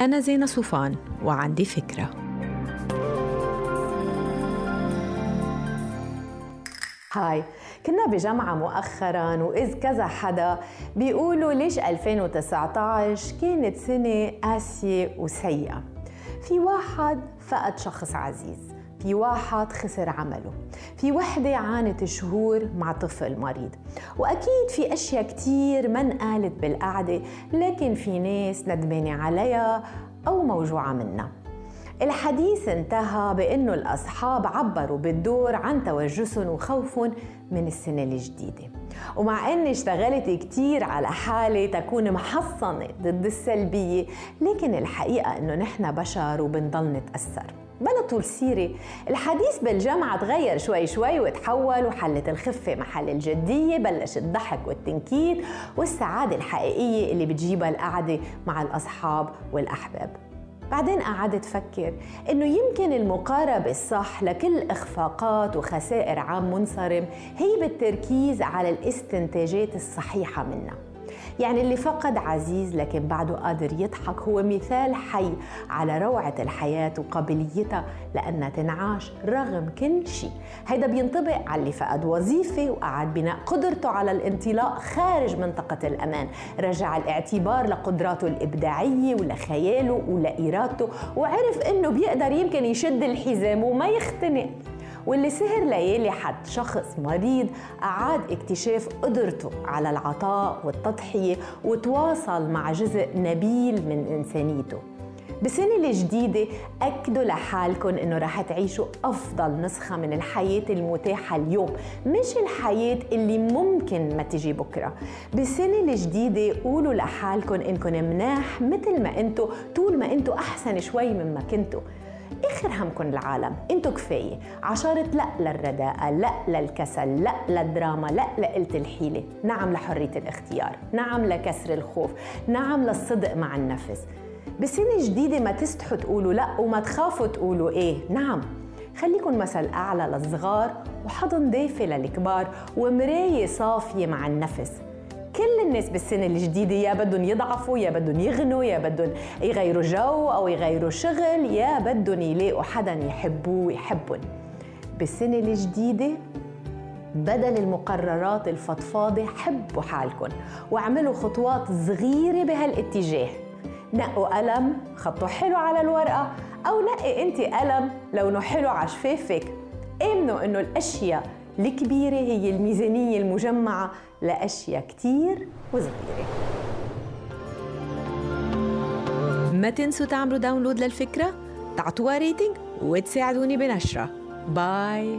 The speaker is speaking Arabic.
أنا زينة صوفان وعندي فكرة. هاي كنا بجامعة مؤخرا وإذ كذا حدا بيقولوا ليش 2019 كانت سنة قاسية وسيئة. في واحد فقد شخص عزيز. في واحد خسر عمله. في وحدة عانت شهور مع طفل مريض. وأكيد في أشياء كتير ما انقالت بالقعدة لكن في ناس ندمانة عليها أو موجوعة منها. الحديث انتهى بأنه الأصحاب عبروا بالدور عن توجسهم وخوفهم من السنة الجديدة. ومع أني اشتغلت كتير على حالي تكون محصنة ضد السلبية لكن الحقيقة أنه نحن بشر وبنضل نتأثر. بلا طول سيرة الحديث بالجامعة تغير شوي شوي وتحول وحلت الخفة. محل الجدية بلش الضحك والتنكيد والسعادة الحقيقية اللي بتجيبها القعدة مع الأصحاب والأحباب. بعدين قعدت فكر إنه يمكن المقاربة الصح لكل إخفاقات وخسائر عام منصرم هي بالتركيز على الاستنتاجات الصحيحة منها يعني اللي فقد عزيز لكن بعده قادر يضحك هو مثال حي على روعة الحياة وقابليتها لأنها تنعاش رغم كل شيء. هيدا بينطبق على اللي فقد وظيفة وقعد بناء قدرته على الانطلاق خارج منطقة الأمان. رجع الاعتبار لقدراته الإبداعية ولخياله ولإرادته وعرف إنه بيقدر يمكن يشد الحزام وما يختنق. واللي سهر ليالي حد شخص مريض أعاد اكتشاف قدرته على العطاء والتضحية وتواصل مع جزء نبيل من إنسانيته. بالسنة الجديدة أكدوا لحالكم إنه رح تعيشوا أفضل نسخة من الحياة المتاحة اليوم مش الحياة اللي ممكن ما تجي بكرة. بالسنة الجديدة قولوا لحالكم إنكم مناح مثل ما أنتوا طول ما أنتوا أحسن شوي مما كنتوا اخر همكم العالم. انتو كفاية. عشرة لا للرداءة لا للكسل لا للدراما لا لقلة الحيلة. نعم لحرية الاختيار. نعم لكسر الخوف. نعم للصدق مع النفس. بسنة جديدة ما تستحوا تقولوا لا وما تخافوا تقولوا إيه. نعم. خليكن مثل أعلى للصغار وحضن دافي للكبار ومراية صافية مع النفس. كل الناس بالسنة الجديدة يا بدهم يضعفوا يا بدهم يغنوا يا بدهم يغيروا جو أو يغيروا شغل يا بدهم يلاقوا حدا يحبوه ويحبهم بالسنة الجديدة بدل المقررات الفضفاضة حبوا حالكم واعملوا خطوات صغيرة بهالاتجاه. نقوا قلم خطوا حلو على الورقة أو نقي أنت قلم لونه حلو على شفافك. آمنوا إنه الأشياء الكبيرة هي الميزانية المجمعة لأشياء كتير وصغيرة. ما تنسوا تعملوا download للفكرة تعطوها rating وتساعدوني بنشرة. bye